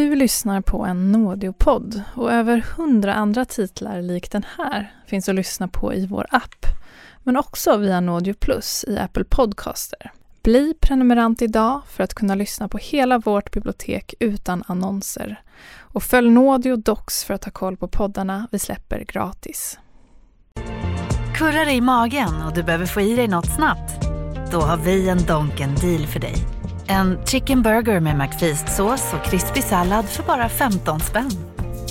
Du lyssnar på en Nådeopodd och över hundra andra titlar lik den här finns att lyssna på i vår app, men också via Nådeo Plus i Apple Podcaster. Bli prenumerant idag för att kunna lyssna på hela vårt bibliotek utan annonser. Och följ Nådio Docs för att ha koll på poddarna vi släpper gratis. Kurrar i magen och du behöver få i dig något snabbt? Då har vi en Donken deal för dig. En chicken burger med McFeast-sås och krispig sallad för bara 15 spänn.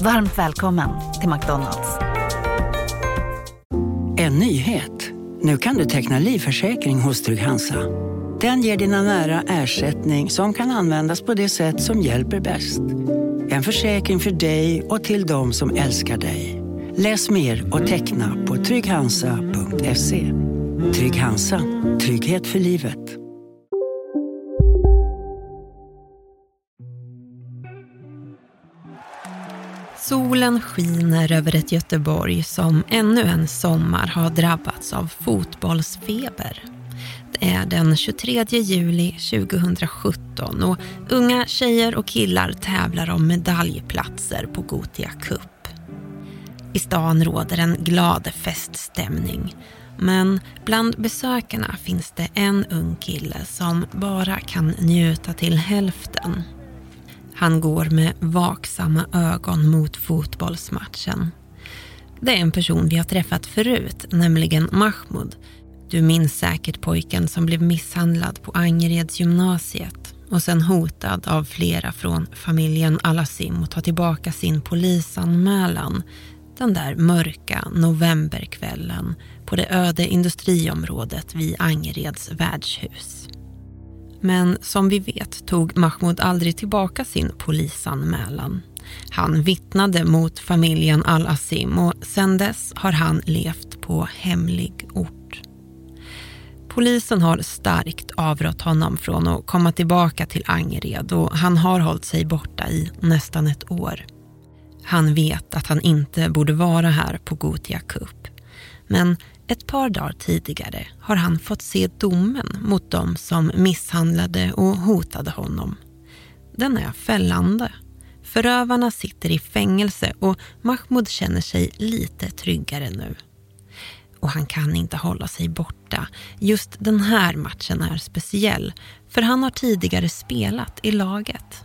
Varmt välkommen till McDonalds. En nyhet. Nu kan du teckna livförsäkring hos Trygg-Hansa. Den ger dina nära ersättning som kan användas på det sätt som hjälper bäst. En försäkring för dig och till de som älskar dig. Läs mer och teckna på trygghansa.se. Trygg Hansa. Trygghet för livet. Solen skiner över ett Göteborg som ännu en sommar har drabbats av fotbollsfeber. Det är den 23 juli 2017 och unga tjejer och killar tävlar om medaljplatser på Gotia Cup. I stan råder en glad feststämning. Men bland besökarna finns det en ung kille som bara kan njuta till hälften. Han går med vaksamma ögon mot fotbollsmatchen. Det är en person vi har träffat förut, nämligen Mahmoud. Du minns säkert pojken som blev misshandlad på Angereds gymnasiet och sen hotad av flera från familjen Alassim att ta tillbaka sin polisanmälan den där mörka novemberkvällen på det öde industriområdet vid Angereds värdshus. Men som vi vet tog Mahmoud aldrig tillbaka sin polisanmälan. Han vittnade mot familjen Al-Asim och sedan dess har han levt på hemlig ort. Polisen har starkt avrått honom från att komma tillbaka till Angered och han har hållit sig borta i nästan ett år. Han vet att han inte borde vara här på Gotia Cup. Men ett par dagar tidigare har han fått se domen mot dem som misshandlade och hotade honom. Den är fällande. Förövarna sitter i fängelse och Mahmoud känner sig lite tryggare nu. Och han kan inte hålla sig borta. Just den här matchen är speciell, för han har tidigare spelat i laget.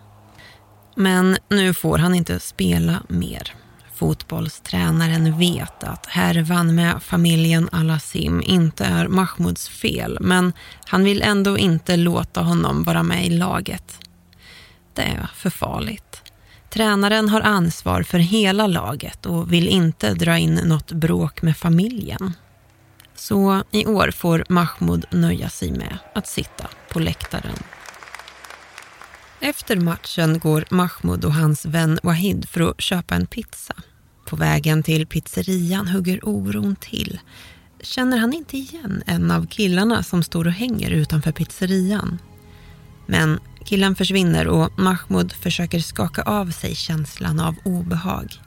Men nu får han inte spela mer. Fotbollstränaren vet att härvan med familjen Alassim inte är Mahmouds fel men han vill ändå inte låta honom vara med i laget. Det är för farligt. Tränaren har ansvar för hela laget och vill inte dra in något bråk med familjen. Så i år får Mahmoud nöja sig med att sitta på läktaren. Efter matchen går Mahmoud och hans vän Wahid för att köpa en pizza. På vägen till pizzerian hugger oron till. Känner han inte igen en av killarna som står och hänger utanför pizzerian? Men killen försvinner och Mahmoud försöker skaka av sig känslan av obehag.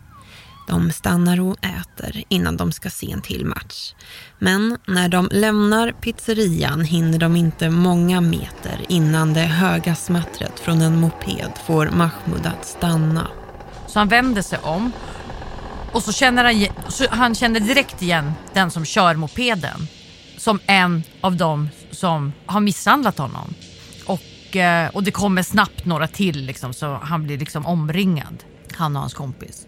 De stannar och äter innan de ska se en till match. Men när de lämnar pizzerian hinner de inte många meter innan det höga smattret från en moped får Mahmoud att stanna. Så han vänder sig om och så känner han, så han känner direkt igen den som kör mopeden som en av dem som har misshandlat honom. Och, eh, och det kommer snabbt några till liksom, så han blir liksom omringad, han och hans kompis.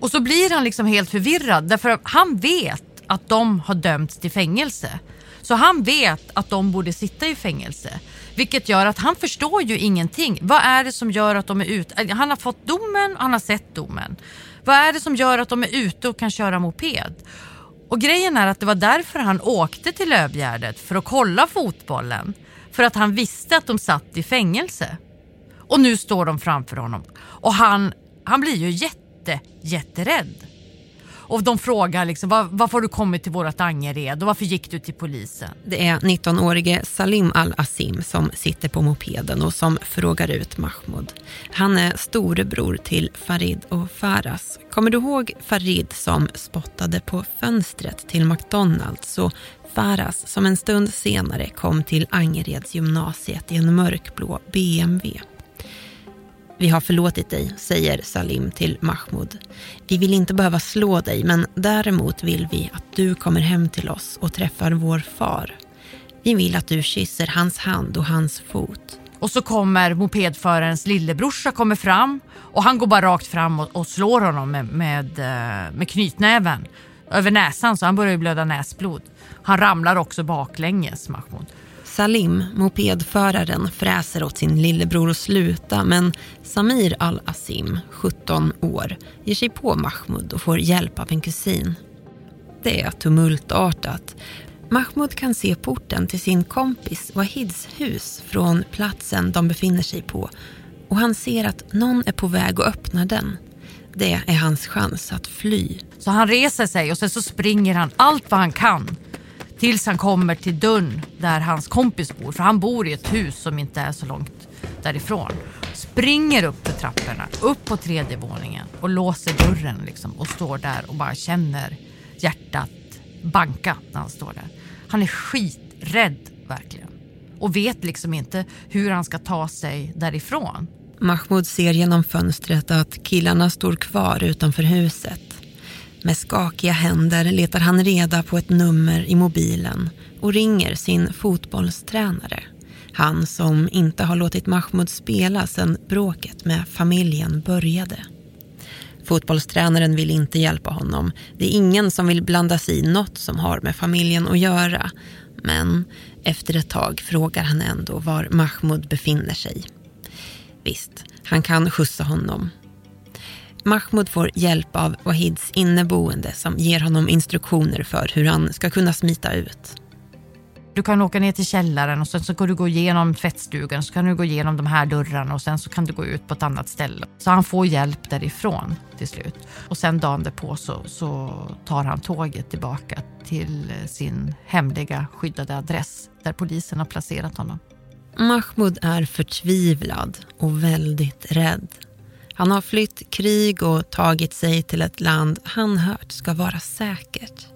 Och så blir han liksom helt förvirrad därför att han vet att de har dömts till fängelse. Så han vet att de borde sitta i fängelse. Vilket gör att han förstår ju ingenting. Vad är det som gör att de är ute? Eh, han har fått domen och han har sett domen. Vad är det som gör att de är ute och kan köra moped? Och grejen är att det var därför han åkte till Lövgärdet för att kolla fotbollen. För att han visste att de satt i fängelse. Och nu står de framför honom. Och han, han blir ju jätte jätte, jätterädd. Och de frågar liksom, var, varför har du kommit till vårat Angered och varför gick du till polisen? Det är 19-årige Salim Al-Asim som sitter på mopeden och som frågar ut Mahmoud. Han är storebror till Farid och Faras. Kommer du ihåg Farid som spottade på fönstret till McDonalds och Faras som en stund senare kom till Angereds gymnasiet i en mörkblå BMW? Vi har förlåtit dig, säger Salim till Mahmoud. Vi vill inte behöva slå dig, men däremot vill vi att du kommer hem till oss och träffar vår far. Vi vill att du kysser hans hand och hans fot. Och så kommer mopedförarens lillebrorsa kommer fram och han går bara rakt fram och, och slår honom med, med, eh, med knytnäven över näsan så han börjar blöda näsblod. Han ramlar också baklänges, Mahmoud. Salim, mopedföraren, fräser åt sin lillebror att sluta men Samir al-Asim, 17 år, ger sig på Mahmoud och får hjälp av en kusin. Det är tumultartat. Mahmoud kan se porten till sin kompis Wahids hus från platsen de befinner sig på och han ser att någon är på väg att öppna den. Det är hans chans att fly. Så han reser sig och sen så springer han allt vad han kan tills han kommer till dörren där hans kompis bor. För han bor i ett hus som inte är så långt därifrån. Springer upp för trapporna, upp på tredje våningen och låser dörren liksom och står där och bara känner hjärtat banka när han står där. Han är skiträdd verkligen och vet liksom inte hur han ska ta sig därifrån. Mahmoud ser genom fönstret att killarna står kvar utanför huset. Med skakiga händer letar han reda på ett nummer i mobilen och ringer sin fotbollstränare. Han som inte har låtit Mahmoud spela sedan bråket med familjen började. Fotbollstränaren vill inte hjälpa honom. Det är ingen som vill blanda sig i något som har med familjen att göra. Men efter ett tag frågar han ändå var Mahmoud befinner sig. Visst, han kan skjutsa honom. Mahmoud får hjälp av Wahids inneboende som ger honom instruktioner för hur han ska kunna smita ut. Du kan åka ner till källaren och sen så kan du gå igenom tvättstugan, så kan du gå igenom de här dörrarna och sen så kan du gå ut på ett annat ställe. Så han får hjälp därifrån till slut. Och sen dagen därpå så, så tar han tåget tillbaka till sin hemliga skyddade adress där polisen har placerat honom. Mahmoud är förtvivlad och väldigt rädd. Han har flytt krig och tagit sig till ett land han hört ska vara säkert.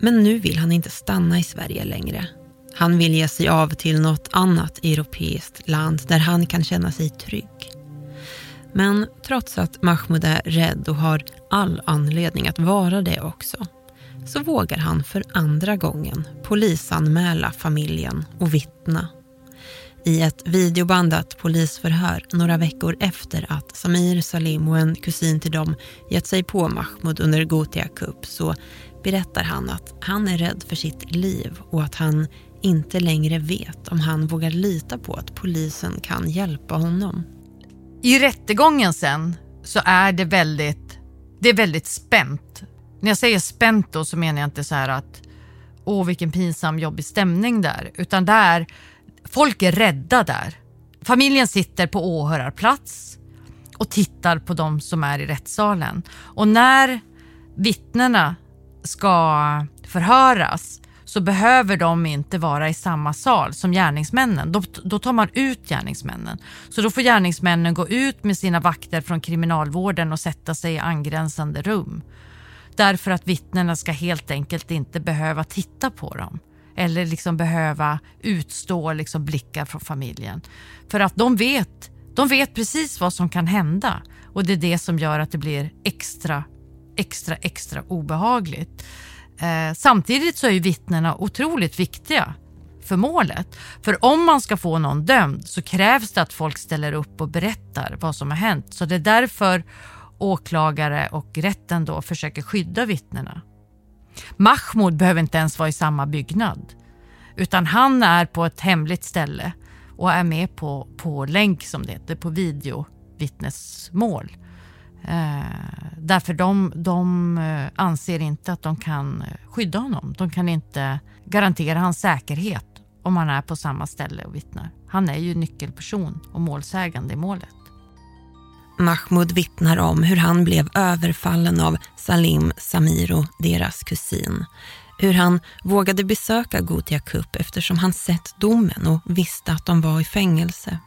Men nu vill han inte stanna i Sverige längre. Han vill ge sig av till något annat europeiskt land där han kan känna sig trygg. Men trots att Mahmoud är rädd och har all anledning att vara det också så vågar han för andra gången polisanmäla familjen och vittna i ett videobandat polisförhör några veckor efter att Samir Salim och en kusin till dem gett sig på Mahmoud under Gothia Cup så berättar han att han är rädd för sitt liv och att han inte längre vet om han vågar lita på att polisen kan hjälpa honom. I rättegången sen så är det väldigt, det är väldigt spänt. När jag säger spänt då så menar jag inte så här att åh vilken pinsam jobbig stämning där, utan där Folk är rädda där. Familjen sitter på åhörarplats och tittar på de som är i rättssalen. Och när vittnena ska förhöras så behöver de inte vara i samma sal som gärningsmännen. Då, då tar man ut gärningsmännen. Så då får gärningsmännen gå ut med sina vakter från kriminalvården och sätta sig i angränsande rum. Därför att vittnena ska helt enkelt inte behöva titta på dem eller liksom behöva utstå liksom blickar från familjen. För att de vet, de vet precis vad som kan hända och det är det som gör att det blir extra, extra, extra obehagligt. Eh, samtidigt så är ju vittnena otroligt viktiga för målet. För om man ska få någon dömd så krävs det att folk ställer upp och berättar vad som har hänt. Så det är därför åklagare och rätten då försöker skydda vittnena. Mahmoud behöver inte ens vara i samma byggnad. Utan han är på ett hemligt ställe och är med på, på länk som det heter, på videovittnesmål. Eh, därför de, de eh, anser inte att de kan eh, skydda honom. De kan inte garantera hans säkerhet om han är på samma ställe och vittnar. Han är ju nyckelperson och målsägande i målet. Mahmoud vittnar om hur han blev överfallen av Salim Samiro, deras kusin. Hur han vågade besöka Gothia Cup eftersom han sett domen och visste att de var i fängelse.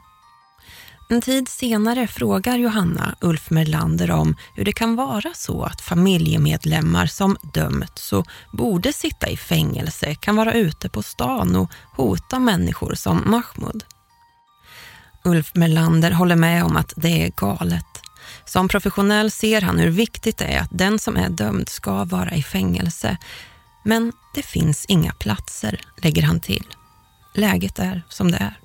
En tid senare frågar Johanna Ulf Merlander om hur det kan vara så att familjemedlemmar som dömts och borde sitta i fängelse kan vara ute på stan och hota människor som Mahmoud. Ulf Melander håller med om att det är galet. Som professionell ser han hur viktigt det är att den som är dömd ska vara i fängelse. Men det finns inga platser, lägger han till. Läget är som det är.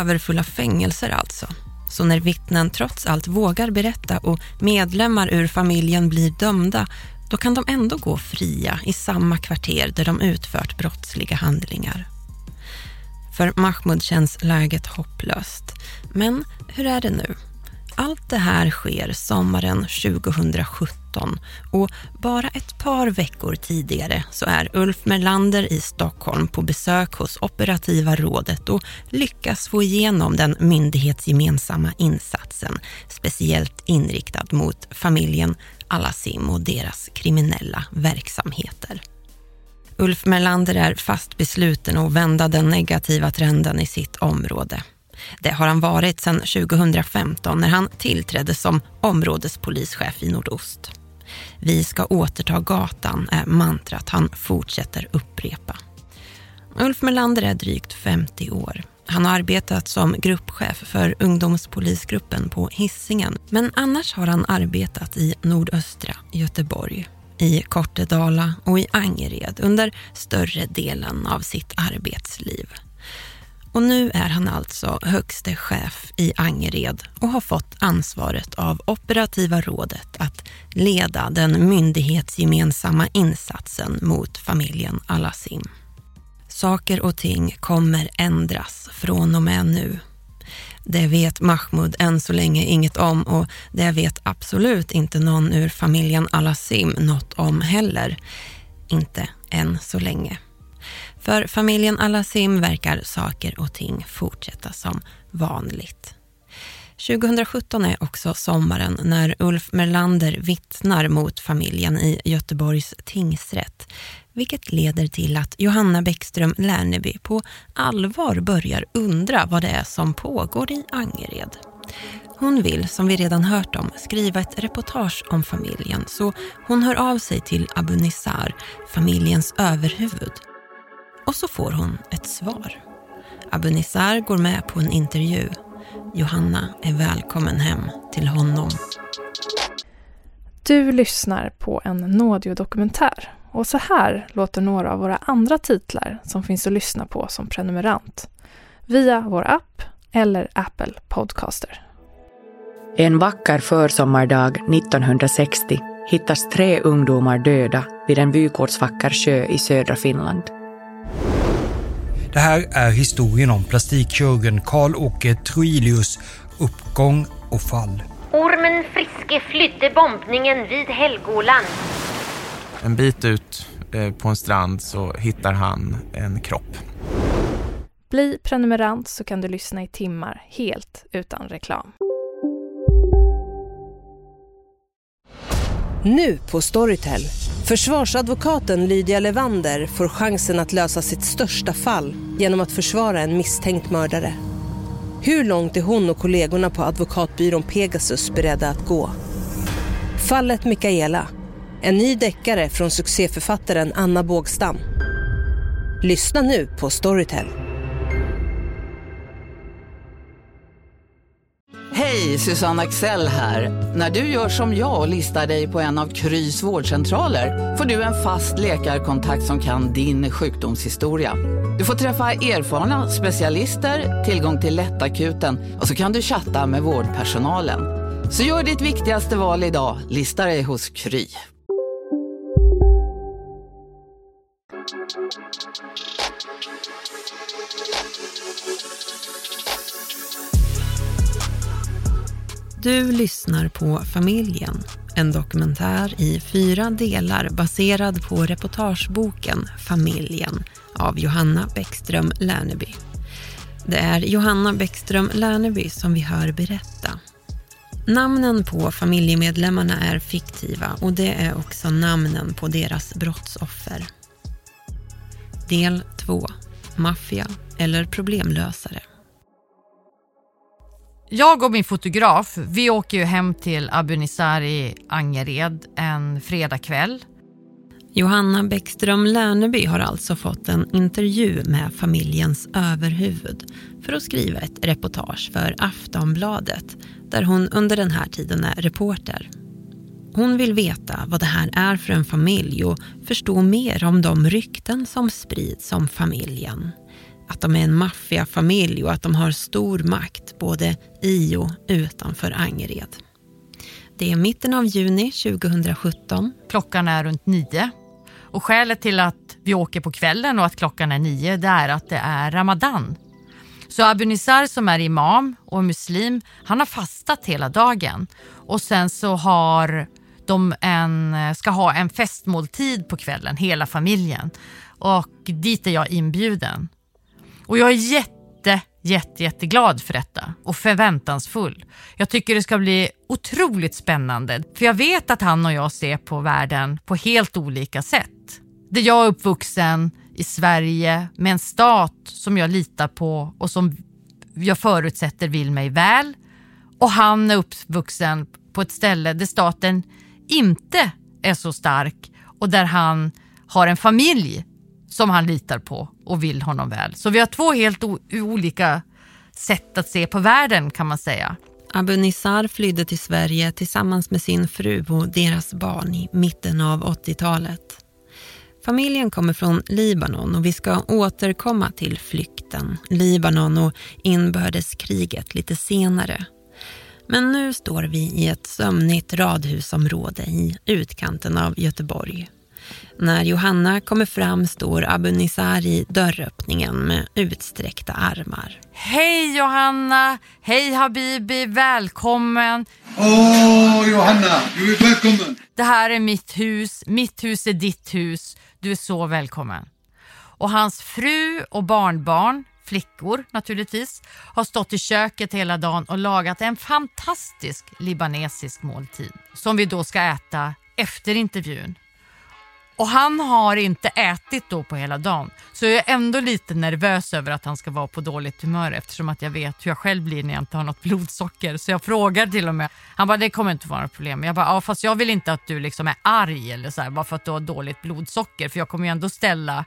Överfulla fängelser alltså. Så när vittnen trots allt vågar berätta och medlemmar ur familjen blir dömda, då kan de ändå gå fria i samma kvarter där de utfört brottsliga handlingar. För Mahmoud känns läget hopplöst. Men hur är det nu? Allt det här sker sommaren 2017 och bara ett par veckor tidigare så är Ulf Merlander i Stockholm på besök hos operativa rådet och lyckas få igenom den myndighetsgemensamma insatsen speciellt inriktad mot familjen Alassim och deras kriminella verksamheter. Ulf Melander är fast besluten att vända den negativa trenden i sitt område. Det har han varit sedan 2015 när han tillträdde som områdespolischef i nordost. Vi ska återta gatan är mantrat han fortsätter upprepa. Ulf Melander är drygt 50 år. Han har arbetat som gruppchef för ungdomspolisgruppen på Hissingen men annars har han arbetat i nordöstra Göteborg, i Kortedala och i Angered under större delen av sitt arbetsliv. Och nu är han alltså högste chef i Angered och har fått ansvaret av operativa rådet att leda den myndighetsgemensamma insatsen mot familjen Alassim. Saker och ting kommer ändras från och med nu. Det vet Mahmoud än så länge inget om och det vet absolut inte någon ur familjen Alassim något om heller. Inte än så länge. För familjen Alassim verkar saker och ting fortsätta som vanligt. 2017 är också sommaren när Ulf Merlander vittnar mot familjen i Göteborgs tingsrätt, vilket leder till att Johanna Bäckström Lärneby på allvar börjar undra vad det är som pågår i Angered. Hon vill, som vi redan hört om, skriva ett reportage om familjen så hon hör av sig till Abu Nissar, familjens överhuvud, och så får hon ett svar. Abu Nissar går med på en intervju. Johanna är välkommen hem till honom. Du lyssnar på en nådiodokumentär och så här låter några av våra andra titlar som finns att lyssna på som prenumerant via vår app eller Apple Podcaster. En vacker försommardag 1960 hittas tre ungdomar döda vid en vykortsvacker sjö i södra Finland. Det här är historien om plastikkirurgen Karl-Åke Troilius uppgång och fall. Ormen Friske flydde bombningen vid Helgoland. En bit ut eh, på en strand så hittar han en kropp. Bli prenumerant så kan du lyssna i timmar helt utan reklam. Nu på Storytel. Försvarsadvokaten Lydia Levander får chansen att lösa sitt största fall genom att försvara en misstänkt mördare. Hur långt är hon och kollegorna på advokatbyrån Pegasus beredda att gå? Fallet Mikaela. En ny deckare från succéförfattaren Anna Bågstam. Lyssna nu på Storytel. Hej, Susanne Axel här. När du gör som jag och listar dig på en av Krys vårdcentraler får du en fast läkarkontakt som kan din sjukdomshistoria. Du får träffa erfarna specialister, tillgång till lättakuten och så kan du chatta med vårdpersonalen. Så gör ditt viktigaste val idag, lista dig hos Kry. Du lyssnar på Familjen, en dokumentär i fyra delar baserad på reportageboken Familjen av Johanna Bäckström Lärneby. Det är Johanna Bäckström Lärneby som vi hör berätta. Namnen på familjemedlemmarna är fiktiva och det är också namnen på deras brottsoffer. Del 2. Maffia eller problemlösare. Jag och min fotograf, vi åker ju hem till Abu Nissar i Angered en fredagkväll. Johanna Bäckström Lärneby har alltså fått en intervju med familjens överhuvud för att skriva ett reportage för Aftonbladet där hon under den här tiden är reporter. Hon vill veta vad det här är för en familj och förstå mer om de rykten som sprids om familjen. Att de är en maffiafamilj och att de har stor makt både i och utanför Angered. Det är mitten av juni 2017. Klockan är runt nio. Och skälet till att vi åker på kvällen och att klockan är nio det är att det är Ramadan. Så Abu Nizar som är imam och muslim, han har fastat hela dagen. Och sen så har de en, eh, ska ha en festmåltid på kvällen, hela familjen. Och dit är jag inbjuden. Och jag är jätte, jätte, jätteglad för detta och förväntansfull. Jag tycker det ska bli otroligt spännande för jag vet att han och jag ser på världen på helt olika sätt. Där jag är uppvuxen i Sverige med en stat som jag litar på och som jag förutsätter vill mig väl. Och han är uppvuxen på ett ställe där staten inte är så stark och där han har en familj som han litar på och vill honom väl. Så vi har två helt olika sätt att se på världen kan man säga. Abu Nizar flydde till Sverige tillsammans med sin fru och deras barn i mitten av 80-talet. Familjen kommer från Libanon och vi ska återkomma till flykten, Libanon och inbördeskriget lite senare. Men nu står vi i ett sömnigt radhusområde i utkanten av Göteborg. När Johanna kommer fram står Abu Nizar i dörröppningen med utsträckta armar. Hej Johanna! Hej Habibi! Välkommen! Åh oh, Johanna, du är välkommen! Det här är mitt hus, mitt hus är ditt hus. Du är så välkommen. Och hans fru och barnbarn, flickor naturligtvis, har stått i köket hela dagen och lagat en fantastisk libanesisk måltid som vi då ska äta efter intervjun. Och han har inte ätit då på hela dagen. Så jag är ändå lite nervös över att han ska vara på dåligt humör eftersom att jag vet hur jag själv blir när jag inte har något blodsocker. Så jag frågar till och med. Han bara, det kommer inte vara något problem. Jag bara, ja fast jag vill inte att du liksom är arg eller så här, bara för att du har dåligt blodsocker. För jag kommer ju ändå ställa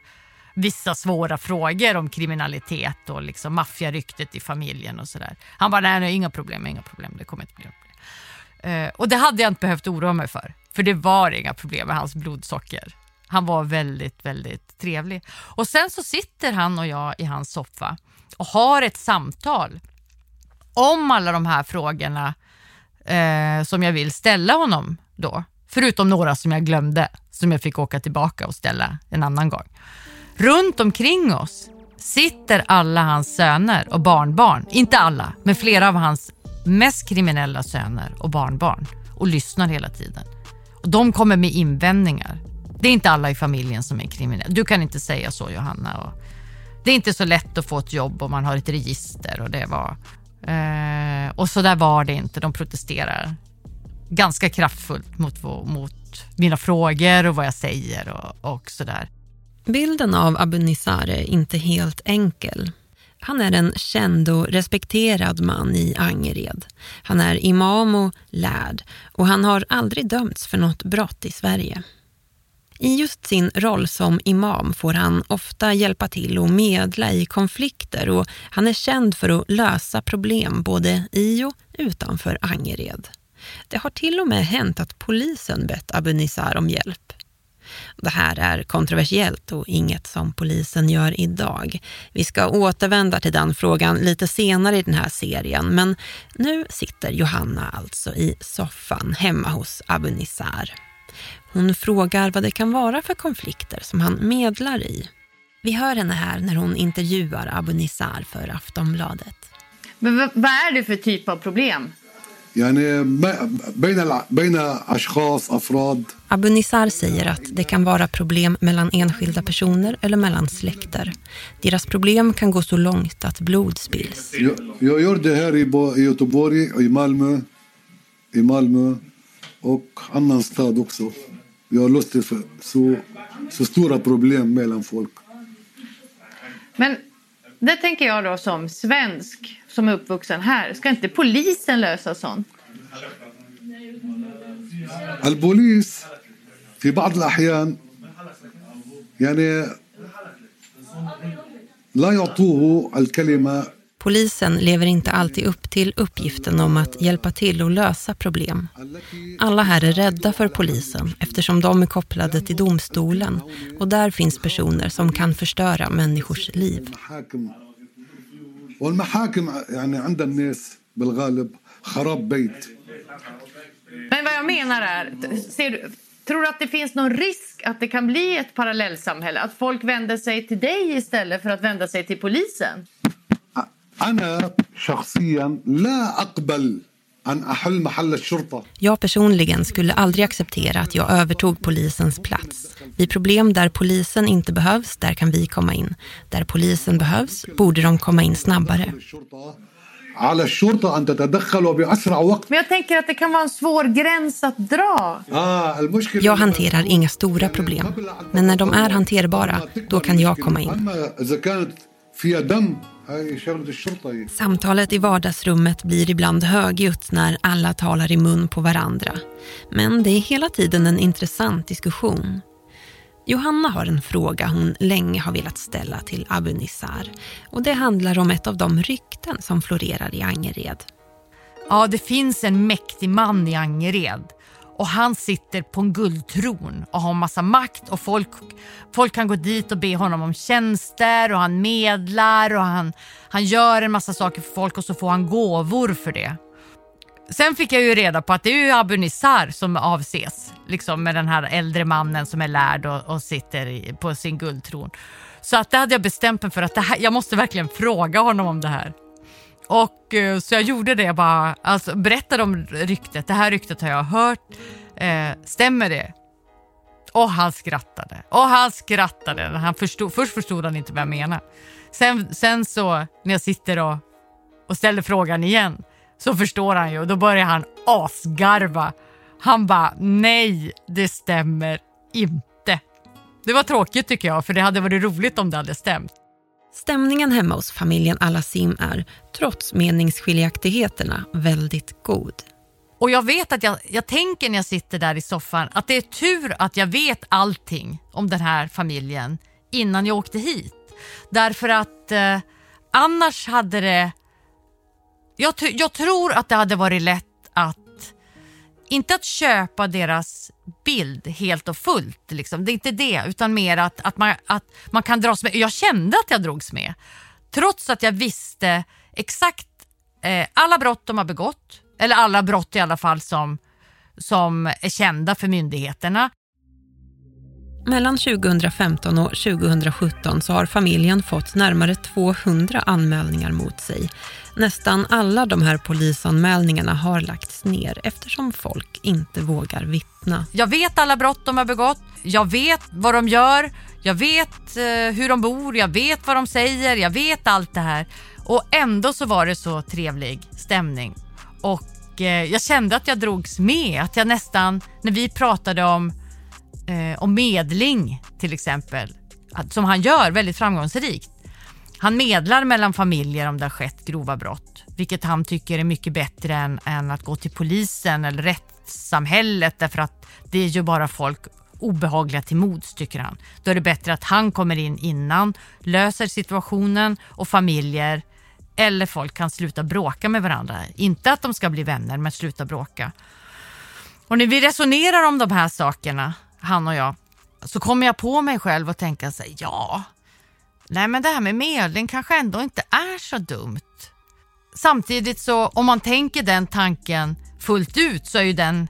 vissa svåra frågor om kriminalitet och liksom maffiaryktet i familjen och sådär. Han bara, nej, nej inga problem, inga problem, det kommer inte bli något problem. Uh, och det hade jag inte behövt oroa mig för, för det var inga problem med hans blodsocker. Han var väldigt, väldigt trevlig. Och sen så sitter han och jag i hans soffa och har ett samtal om alla de här frågorna eh, som jag vill ställa honom då. Förutom några som jag glömde, som jag fick åka tillbaka och ställa en annan gång. Runt omkring oss sitter alla hans söner och barnbarn, inte alla, men flera av hans mest kriminella söner och barnbarn och lyssnar hela tiden. Och De kommer med invändningar. Det är inte alla i familjen som är kriminella. Du kan inte säga så Johanna. Och det är inte så lätt att få ett jobb om man har ett register och det var... Eh, och så där var det inte. De protesterar ganska kraftfullt mot, mot mina frågor och vad jag säger och, och sådär. Bilden av Abu Nizar är inte helt enkel. Han är en känd och respekterad man i Angered. Han är imam och lärd och han har aldrig dömts för något brott i Sverige. I just sin roll som imam får han ofta hjälpa till och medla i konflikter och han är känd för att lösa problem både i och utanför Angered. Det har till och med hänt att polisen bett Abu Nizar om hjälp. Det här är kontroversiellt och inget som polisen gör idag. Vi ska återvända till den frågan lite senare i den här serien, men nu sitter Johanna alltså i soffan hemma hos Abu Nizar. Hon frågar vad det kan vara för konflikter som han medlar i. Vi hör henne här när hon intervjuar Abu Nizar för Aftonbladet. Men vad är det för typ av problem? Abu Nizar säger att det kan vara problem mellan enskilda personer eller mellan släkter. Deras problem kan gå så långt att blod spills. Jag, jag gör det här i Göteborg, i Malmö, i Malmö och annan stad också. Vi har löst det för så, så stora problem mellan folk. Men det tänker jag då som svensk som är uppvuxen här. Ska inte polisen lösa sånt? البوليس في بعض الأحيان يعني لا يعطوه الكلمة Polisen lever inte alltid upp till uppgiften om att hjälpa till att lösa problem. Alla här är rädda för polisen eftersom de är kopplade till domstolen och där finns personer som kan förstöra människors liv. محاكم والمحاكم يعني عند الناس بالغالب خراب بيت Men vad jag menar är, ser du, tror du att det finns någon risk att det kan bli ett parallellsamhälle? Att folk vänder sig till dig istället för att vända sig till polisen? أنا شخصيا لا أقبل Jag personligen skulle aldrig acceptera att jag övertog polisens plats. Vid problem där polisen inte behövs, där kan vi komma in. Där polisen behövs borde de komma in snabbare. Men jag tänker att det kan vara en svår gräns att dra. Jag hanterar inga stora problem, men när de är hanterbara, då kan jag komma in. Samtalet i vardagsrummet blir ibland högljutt när alla talar i mun på varandra. Men det är hela tiden en intressant diskussion. Johanna har en fråga hon länge har velat ställa till Abu Nissar. Och det handlar om ett av de rykten som florerar i Angered. Ja, det finns en mäktig man i Angered och han sitter på en guldtron och har massa makt och folk, folk kan gå dit och be honom om tjänster och han medlar och han, han gör en massa saker för folk och så får han gåvor för det. Sen fick jag ju reda på att det är ju Abu Nissar som avses, liksom med den här äldre mannen som är lärd och, och sitter i, på sin guldtron. Så att det hade jag bestämt mig för att det här, jag måste verkligen fråga honom om det här. Och eh, så jag gjorde det, jag bara alltså, berättade om ryktet. Det här ryktet har jag hört. Eh, stämmer det? Och han skrattade. Och han skrattade. Han förstod, först förstod han inte vad jag menade. Sen, sen så när jag sitter och, och ställer frågan igen så förstår han ju och då börjar han asgarva. Han bara nej, det stämmer inte. Det var tråkigt tycker jag för det hade varit roligt om det hade stämt. Stämningen hemma hos familjen Alassim är, trots meningsskiljaktigheterna, väldigt god. Och jag vet att jag, jag tänker när jag sitter där i soffan att det är tur att jag vet allting om den här familjen innan jag åkte hit. Därför att eh, annars hade det... Jag, jag tror att det hade varit lätt att inte att köpa deras bild helt och fullt. Liksom. Det är inte det, utan mer att, att, man, att man kan dras med. Jag kände att jag drogs med. Trots att jag visste exakt eh, alla brott de har begått. Eller alla brott i alla fall som, som är kända för myndigheterna. Mellan 2015 och 2017 så har familjen fått närmare 200 anmälningar mot sig. Nästan alla de här polisanmälningarna har lagts ner eftersom folk inte vågar vittna. Jag vet alla brott de har begått. Jag vet vad de gör. Jag vet eh, hur de bor. Jag vet vad de säger. Jag vet allt det här. Och ändå så var det så trevlig stämning. Och eh, jag kände att jag drogs med. Att jag nästan, när vi pratade om, eh, och medling till exempel, som han gör väldigt framgångsrikt. Han medlar mellan familjer om det har skett grova brott, vilket han tycker är mycket bättre än, än att gå till polisen eller rättssamhället därför att det gör bara folk obehagliga till mods tycker han. Då är det bättre att han kommer in innan, löser situationen och familjer eller folk kan sluta bråka med varandra. Inte att de ska bli vänner, men sluta bråka. Och när vi resonerar om de här sakerna, han och jag, så kommer jag på mig själv och tänka så här, ja, nej men det här med medling kanske ändå inte är så dumt. Samtidigt så om man tänker den tanken fullt ut så är ju den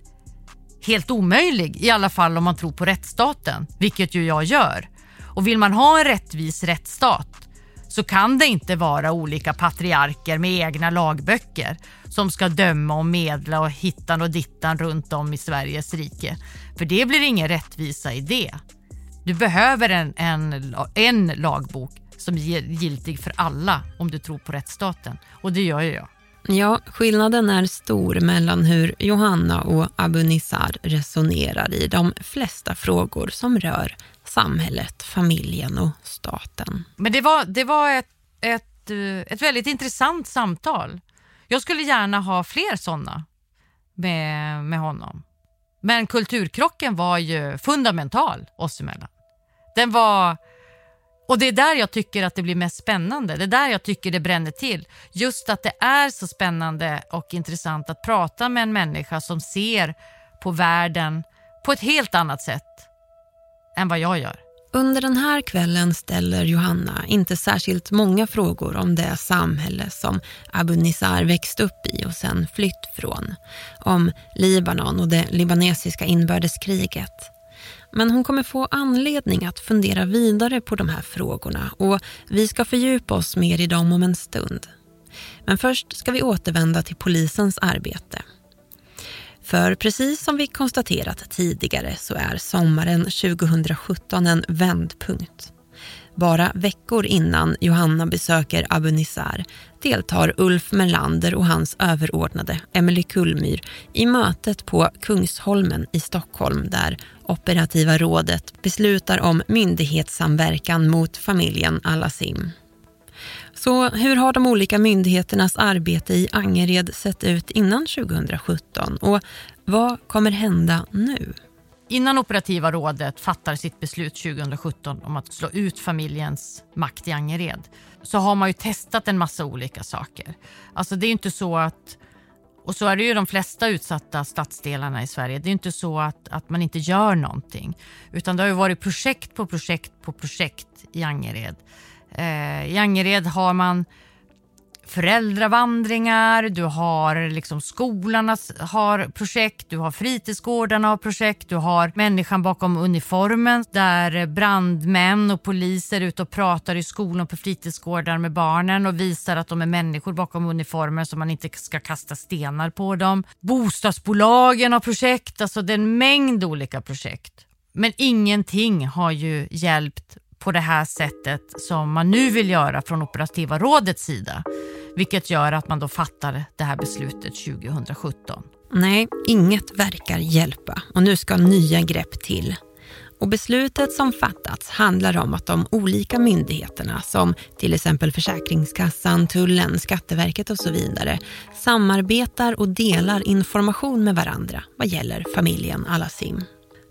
helt omöjlig, i alla fall om man tror på rättsstaten, vilket ju jag gör. Och vill man ha en rättvis rättsstat så kan det inte vara olika patriarker med egna lagböcker som ska döma och medla och hittan och dittan runt om i Sveriges rike. För det blir ingen rättvisa i det. Du behöver en, en, en lagbok som är giltig för alla om du tror på rättsstaten. Och det gör ju jag. Ja, skillnaden är stor mellan hur Johanna och Abu Nisar resonerar i de flesta frågor som rör samhället, familjen och staten. Men det var, det var ett, ett, eh, ett väldigt intressant samtal. Jag skulle gärna ha fler sådana med, med honom. Men kulturkrocken var ju fundamental oss emellan. Den var... Och det är där jag tycker att det blir mest spännande. Det är där jag tycker det bränner till. Just att det är så spännande och intressant att prata med en människa som ser på världen på ett helt annat sätt än vad jag gör. Under den här kvällen ställer Johanna inte särskilt många frågor om det samhälle som Abu Nizar växt upp i och sen flytt från. Om Libanon och det libanesiska inbördeskriget. Men hon kommer få anledning att fundera vidare på de här frågorna och vi ska fördjupa oss mer i dem om en stund. Men först ska vi återvända till polisens arbete. För precis som vi konstaterat tidigare så är sommaren 2017 en vändpunkt. Bara veckor innan Johanna besöker Abu Nizar deltar Ulf Melander och hans överordnade Emily Kullmyr i mötet på Kungsholmen i Stockholm där operativa rådet beslutar om myndighetssamverkan mot familjen Alasim. Så hur har de olika myndigheternas arbete i Angered sett ut innan 2017 och vad kommer hända nu? Innan operativa rådet fattar sitt beslut 2017 om att slå ut familjens makt i Angered så har man ju testat en massa olika saker. Alltså det är inte så att, och så är det ju de flesta utsatta stadsdelarna i Sverige, det är inte så att, att man inte gör någonting. Utan det har ju varit projekt på projekt på projekt i Angered. Eh, I Angered har man föräldravandringar, du har liksom skolan har projekt, du har fritidsgårdarna har projekt, du har människan bakom uniformen där brandmän och poliser är ute och pratar i skolan på fritidsgårdar med barnen och visar att de är människor bakom uniformen så man inte ska kasta stenar på dem. Bostadsbolagen har projekt, alltså det är en mängd olika projekt. Men ingenting har ju hjälpt på det här sättet som man nu vill göra från operativa rådets sida. Vilket gör att man då fattar det här beslutet 2017. Nej, inget verkar hjälpa och nu ska nya grepp till. Och beslutet som fattats handlar om att de olika myndigheterna som till exempel Försäkringskassan, Tullen, Skatteverket och så vidare samarbetar och delar information med varandra vad gäller familjen Alasim.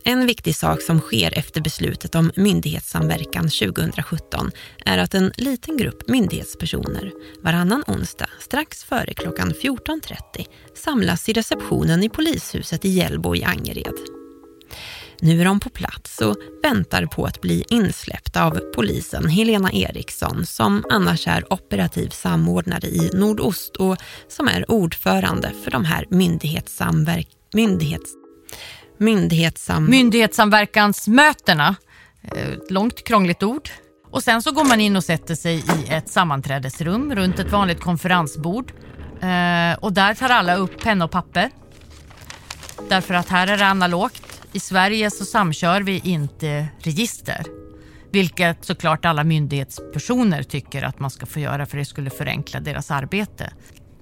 En viktig sak som sker efter beslutet om myndighetssamverkan 2017 är att en liten grupp myndighetspersoner varannan onsdag strax före klockan 14.30 samlas i receptionen i polishuset i Hjällbo i Angered. Nu är de på plats och väntar på att bli insläppta av polisen Helena Eriksson som annars är operativ samordnare i Nordost och som är ordförande för de här myndighetssamverk myndighets Myndighetssam... Myndighetssamverkansmötena. Eh, ett långt krångligt ord. Och sen så går man in och sätter sig i ett sammanträdesrum runt ett vanligt konferensbord. Eh, och där tar alla upp penna och papper. Därför att här är det analogt. I Sverige så samkör vi inte register. Vilket såklart alla myndighetspersoner tycker att man ska få göra för det skulle förenkla deras arbete.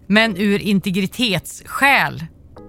Men ur integritetsskäl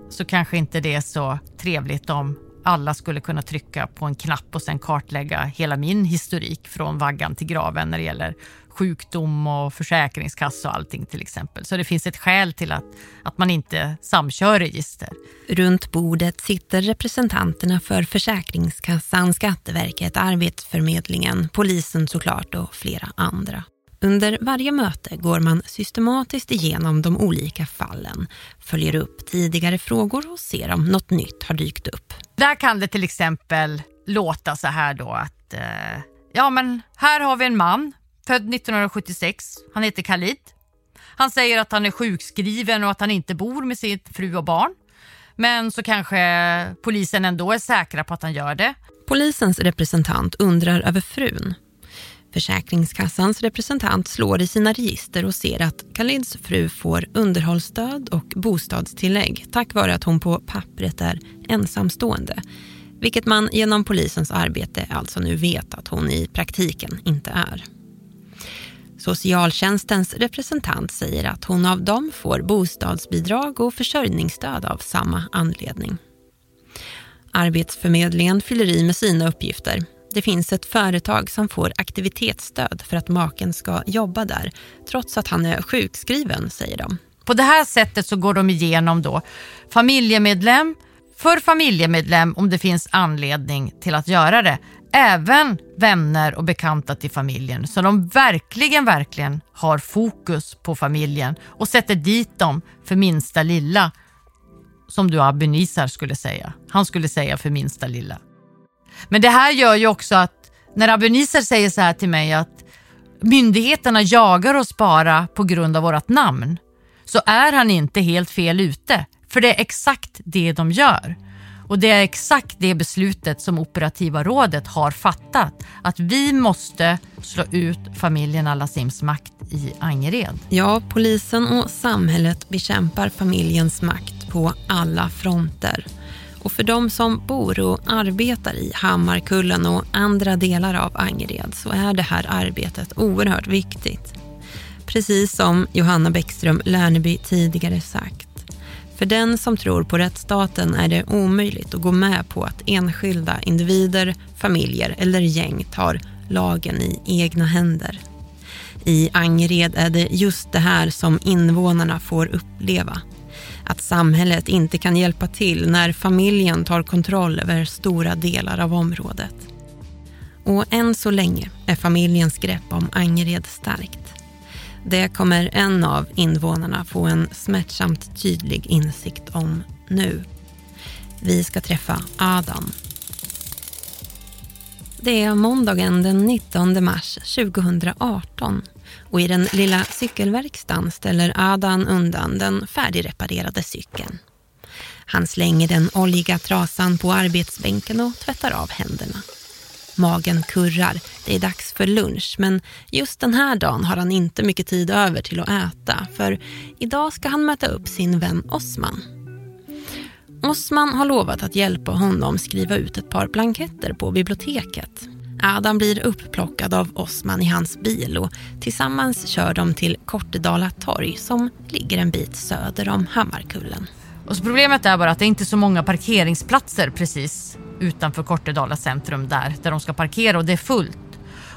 så kanske inte det är så trevligt om alla skulle kunna trycka på en knapp och sen kartlägga hela min historik från vaggan till graven när det gäller sjukdom och försäkringskassa och allting till exempel. Så det finns ett skäl till att, att man inte samkör register. Runt bordet sitter representanterna för Försäkringskassan, Skatteverket, Arbetsförmedlingen, polisen såklart och flera andra. Under varje möte går man systematiskt igenom de olika fallen, följer upp tidigare frågor och ser om något nytt har dykt upp. Där kan det till exempel låta så här då att eh, ja men här har vi en man född 1976. Han heter Khalid. Han säger att han är sjukskriven och att han inte bor med sin fru och barn. Men så kanske polisen ändå är säkra på att han gör det. Polisens representant undrar över frun Försäkringskassans representant slår i sina register och ser att Khalids fru får underhållsstöd och bostadstillägg tack vare att hon på pappret är ensamstående. Vilket man genom polisens arbete alltså nu vet att hon i praktiken inte är. Socialtjänstens representant säger att hon av dem får bostadsbidrag och försörjningsstöd av samma anledning. Arbetsförmedlingen fyller i med sina uppgifter det finns ett företag som får aktivitetsstöd för att maken ska jobba där, trots att han är sjukskriven, säger de. På det här sättet så går de igenom då familjemedlem, för familjemedlem om det finns anledning till att göra det. Även vänner och bekanta till familjen. Så de verkligen, verkligen har fokus på familjen och sätter dit dem för minsta lilla. Som du Abu Nisar skulle säga. Han skulle säga för minsta lilla. Men det här gör ju också att när Abu Nisar säger så här till mig att myndigheterna jagar oss bara på grund av vårt namn så är han inte helt fel ute. För det är exakt det de gör. Och det är exakt det beslutet som operativa rådet har fattat. Att vi måste slå ut familjen Al-Azims makt i Angered. Ja, polisen och samhället bekämpar familjens makt på alla fronter. Och för de som bor och arbetar i Hammarkullen och andra delar av Angered så är det här arbetet oerhört viktigt. Precis som Johanna Bäckström Lärneby tidigare sagt. För den som tror på rättsstaten är det omöjligt att gå med på att enskilda individer, familjer eller gäng tar lagen i egna händer. I Angered är det just det här som invånarna får uppleva. Att samhället inte kan hjälpa till när familjen tar kontroll över stora delar av området. Och än så länge är familjens grepp om Angered starkt. Det kommer en av invånarna få en smärtsamt tydlig insikt om nu. Vi ska träffa Adam. Det är måndagen den 19 mars 2018 och i den lilla cykelverkstan ställer Adam undan den färdigreparerade cykeln. Han slänger den oljiga trasan på arbetsbänken och tvättar av händerna. Magen kurrar, det är dags för lunch men just den här dagen har han inte mycket tid över till att äta för idag ska han möta upp sin vän Osman. Osman har lovat att hjälpa honom skriva ut ett par blanketter på biblioteket. Adam blir uppplockad av Osman i hans bil och tillsammans kör de till Kortedala torg som ligger en bit söder om Hammarkullen. Och så problemet är bara att det inte är så många parkeringsplatser precis utanför Kortedala centrum där, där de ska parkera och det är fullt.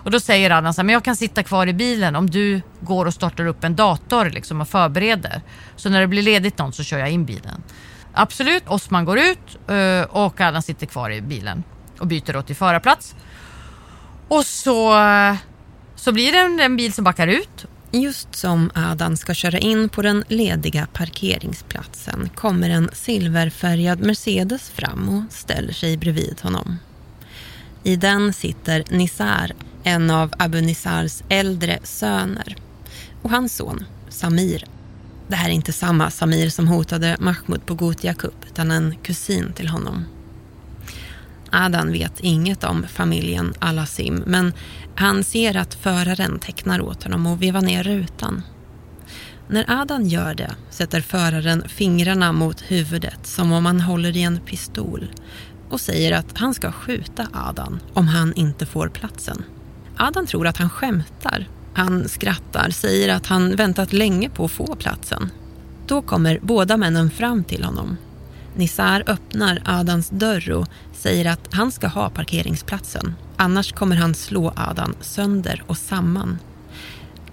Och då säger Adam så här, men jag kan sitta kvar i bilen om du går och startar upp en dator liksom och förbereder. Så när det blir ledigt någon så kör jag in bilen. Absolut, Osman går ut eh, och Adam sitter kvar i bilen och byter åt till förarplats. Och så, så blir det en, en bil som backar ut Just som Adan ska köra in på den lediga parkeringsplatsen kommer en silverfärgad Mercedes fram och ställer sig bredvid honom. I den sitter Nisar, en av Abu Nisars äldre söner och hans son Samir. Det här är inte samma Samir som hotade Mahmoud på Gothia Cup utan en kusin till honom. Adan vet inget om familjen Alasim men han ser att föraren tecknar åt honom och vevar ner rutan. När Adan gör det sätter föraren fingrarna mot huvudet som om han håller i en pistol och säger att han ska skjuta Adan om han inte får platsen. Adan tror att han skämtar. Han skrattar, säger att han väntat länge på att få platsen. Då kommer båda männen fram till honom. Nissar öppnar Adans dörr och säger att han ska ha parkeringsplatsen. Annars kommer han slå Adan sönder och samman.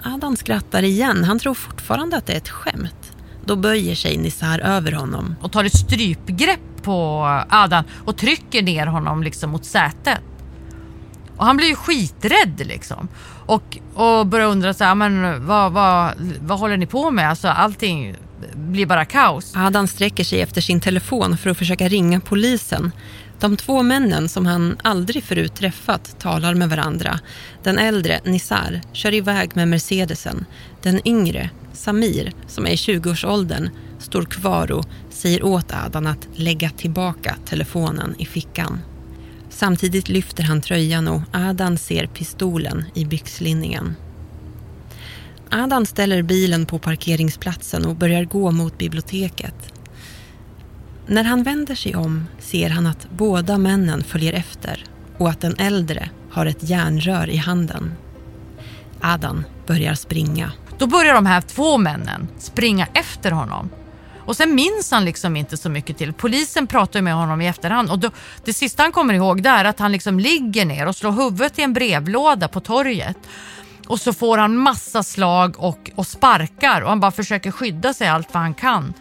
Adan skrattar igen. Han tror fortfarande att det är ett skämt. Då böjer sig Nissar över honom. Och tar ett strypgrepp på Adan och trycker ner honom liksom mot sätet. Och han blir ju skiträdd liksom. Och, och börjar undra så här, men vad, vad, vad håller ni på med? Alltså allting blir bara kaos. Adan sträcker sig efter sin telefon för att försöka ringa polisen. De två männen som han aldrig förut träffat talar med varandra. Den äldre, Nisar, kör iväg med Mercedesen. Den yngre, Samir, som är i 20-årsåldern, står kvar och säger åt Adan att lägga tillbaka telefonen i fickan. Samtidigt lyfter han tröjan och Adan ser pistolen i byxlinningen. Adan ställer bilen på parkeringsplatsen och börjar gå mot biblioteket. När han vänder sig om ser han att båda männen följer efter och att den äldre har ett järnrör i handen. Adan börjar springa. Då börjar de här två männen springa efter honom. Och sen minns han liksom inte så mycket till. Polisen pratar med honom i efterhand och då, det sista han kommer ihåg är att han liksom ligger ner och slår huvudet i en brevlåda på torget. Och så får han massa slag och, och sparkar och han bara försöker skydda sig allt vad han kan.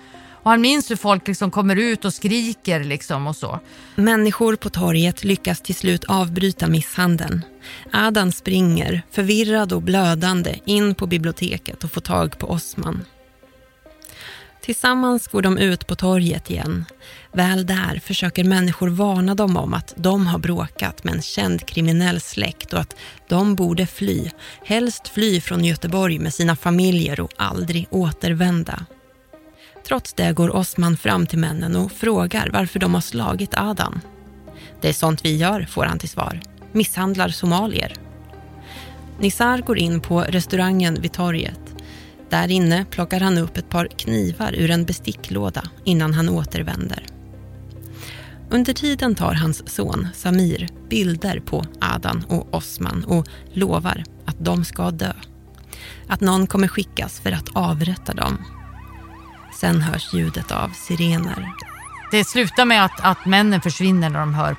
Och han minns hur folk liksom kommer ut och skriker liksom och så. Människor på torget lyckas till slut avbryta misshandeln. Adan springer, förvirrad och blödande, in på biblioteket och får tag på Osman. Tillsammans går de ut på torget igen. Väl där försöker människor varna dem om att de har bråkat med en känd kriminell släkt och att de borde fly. Helst fly från Göteborg med sina familjer och aldrig återvända. Trots det går Osman fram till männen och frågar varför de har slagit Adam. Det är sånt vi gör, får han till svar. Misshandlar somalier. Nizar går in på restaurangen vid torget. Där inne plockar han upp ett par knivar ur en besticklåda innan han återvänder. Under tiden tar hans son Samir bilder på Adan och Osman och lovar att de ska dö. Att någon kommer skickas för att avrätta dem. Sen hörs ljudet av sirener. Det slutar med att, att männen försvinner när de hör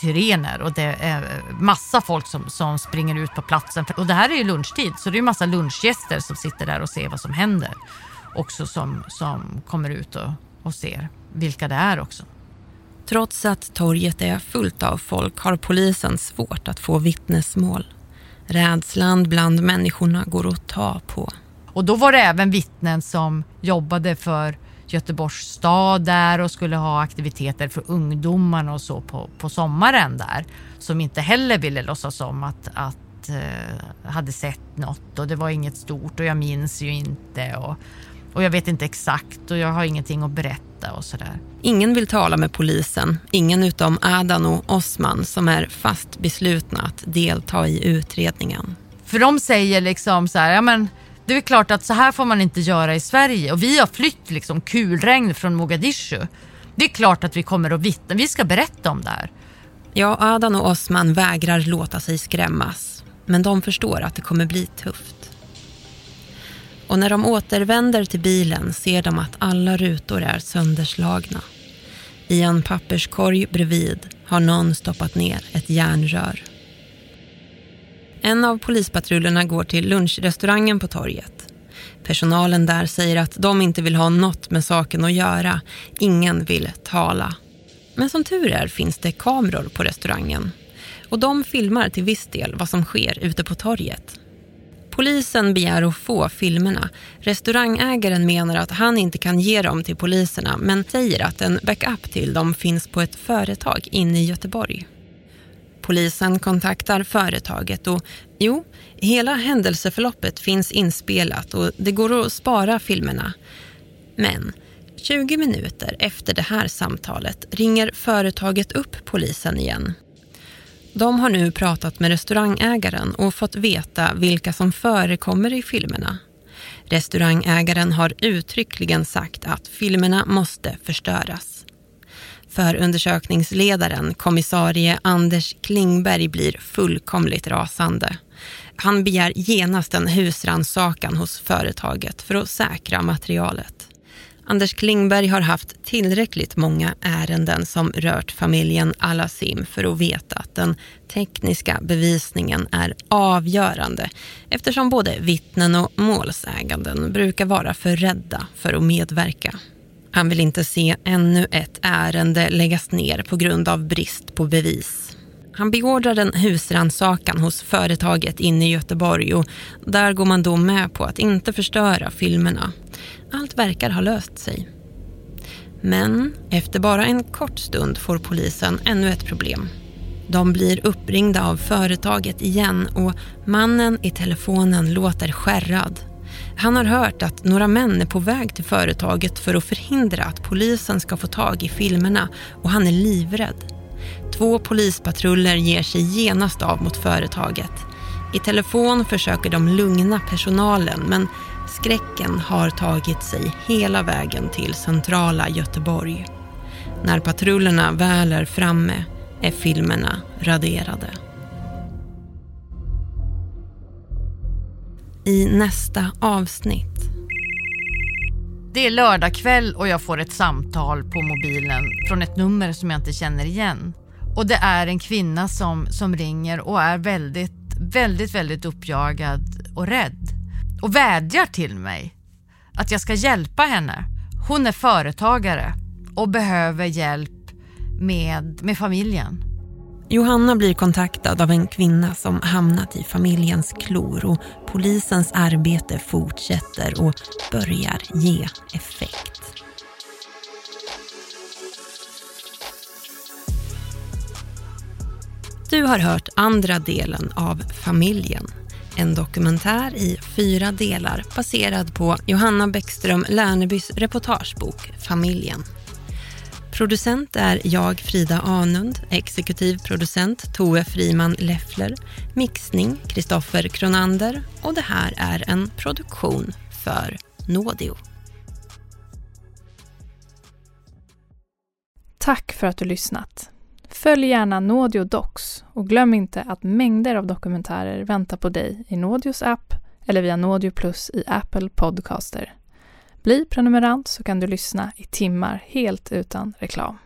polissirener och det är massa folk som, som springer ut på platsen. Och det här är ju lunchtid så det är massa lunchgäster som sitter där och ser vad som händer. Också som, som kommer ut och, och ser vilka det är också. Trots att torget är fullt av folk har polisen svårt att få vittnesmål. Rädslan bland människorna går att ta på. Och då var det även vittnen som jobbade för Göteborgs stad där och skulle ha aktiviteter för ungdomarna och så på, på sommaren där. Som inte heller ville låtsas om att, att uh, hade sett något och det var inget stort och jag minns ju inte och, och jag vet inte exakt och jag har ingenting att berätta och sådär. Ingen vill tala med polisen, ingen utom Adan och Osman som är fast beslutna att delta i utredningen. För de säger liksom så här, ja men det är klart att så här får man inte göra i Sverige och vi har flytt liksom kulregn från Mogadishu. Det är klart att vi kommer att vittna, vi ska berätta om det här. Ja, Adan och Osman vägrar låta sig skrämmas. Men de förstår att det kommer bli tufft. Och när de återvänder till bilen ser de att alla rutor är sönderslagna. I en papperskorg bredvid har någon stoppat ner ett järnrör. En av polispatrullerna går till lunchrestaurangen på torget. Personalen där säger att de inte vill ha något med saken att göra. Ingen vill tala. Men som tur är finns det kameror på restaurangen. Och de filmar till viss del vad som sker ute på torget. Polisen begär att få filmerna. Restaurangägaren menar att han inte kan ge dem till poliserna men säger att en backup till dem finns på ett företag inne i Göteborg. Polisen kontaktar företaget och jo, hela händelseförloppet finns inspelat och det går att spara filmerna. Men 20 minuter efter det här samtalet ringer företaget upp polisen igen. De har nu pratat med restaurangägaren och fått veta vilka som förekommer i filmerna. Restaurangägaren har uttryckligen sagt att filmerna måste förstöras. Förundersökningsledaren, kommissarie Anders Klingberg, blir fullkomligt rasande. Han begär genast en husransakan hos företaget för att säkra materialet. Anders Klingberg har haft tillräckligt många ärenden som rört familjen Alasim för att veta att den tekniska bevisningen är avgörande eftersom både vittnen och målsäganden brukar vara för rädda för att medverka. Han vill inte se ännu ett ärende läggas ner på grund av brist på bevis. Han beordrar en husrannsakan hos företaget inne i Göteborg och där går man då med på att inte förstöra filmerna. Allt verkar ha löst sig. Men efter bara en kort stund får polisen ännu ett problem. De blir uppringda av företaget igen och mannen i telefonen låter skärrad. Han har hört att några män är på väg till företaget för att förhindra att polisen ska få tag i filmerna och han är livrädd. Två polispatruller ger sig genast av mot företaget. I telefon försöker de lugna personalen men skräcken har tagit sig hela vägen till centrala Göteborg. När patrullerna väl är framme är filmerna raderade. I nästa avsnitt. Det är lördag kväll och jag får ett samtal på mobilen från ett nummer som jag inte känner igen. Och det är en kvinna som, som ringer och är väldigt, väldigt, väldigt uppjagad och rädd. Och vädjar till mig att jag ska hjälpa henne. hon är företagare och behöver hjälp med, med familjen. Johanna blir kontaktad av en kvinna som hamnat i familjens klor och polisens arbete fortsätter och börjar ge effekt. Du har hört andra delen av Familjen. En dokumentär i fyra delar baserad på Johanna Bäckström Lernebys reportagebok Familjen. Producent är jag, Frida Anund, exekutiv producent Tove Friman Leffler, mixning Kristoffer Kronander och det här är en produktion för Nådio. Tack för att du lyssnat. Följ gärna Nådio Docs och glöm inte att mängder av dokumentärer väntar på dig i Nådios app eller via Nådio Plus i Apple Podcaster. Bli prenumerant så kan du lyssna i timmar helt utan reklam.